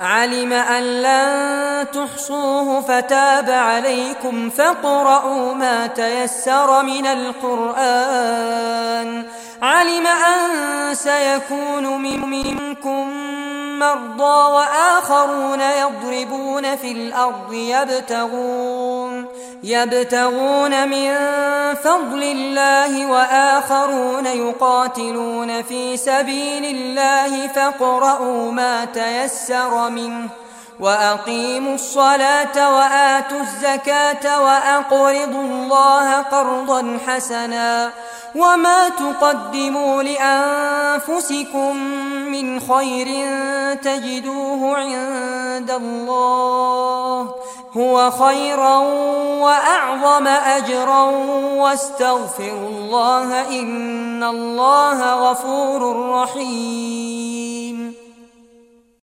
علم أن لن تحصوه فتاب عليكم فاقرؤوا ما تيسر من القرآن. علم أن سيكون منكم مرضى وآخرون يضربون في الأرض يبتغون يبتغون من فضل الله وآخرون يقاتلون في سبيل الله فاقرؤوا ما تيسر منه وأقيموا الصلاة وآتوا الزكاة وأقرضوا الله قرضا حسنا وما تقدموا لأنفسكم من خير تجدوه عند الله هو خيرا وأعظم أجرا واستغفروا الله إن الله غفور رحيم.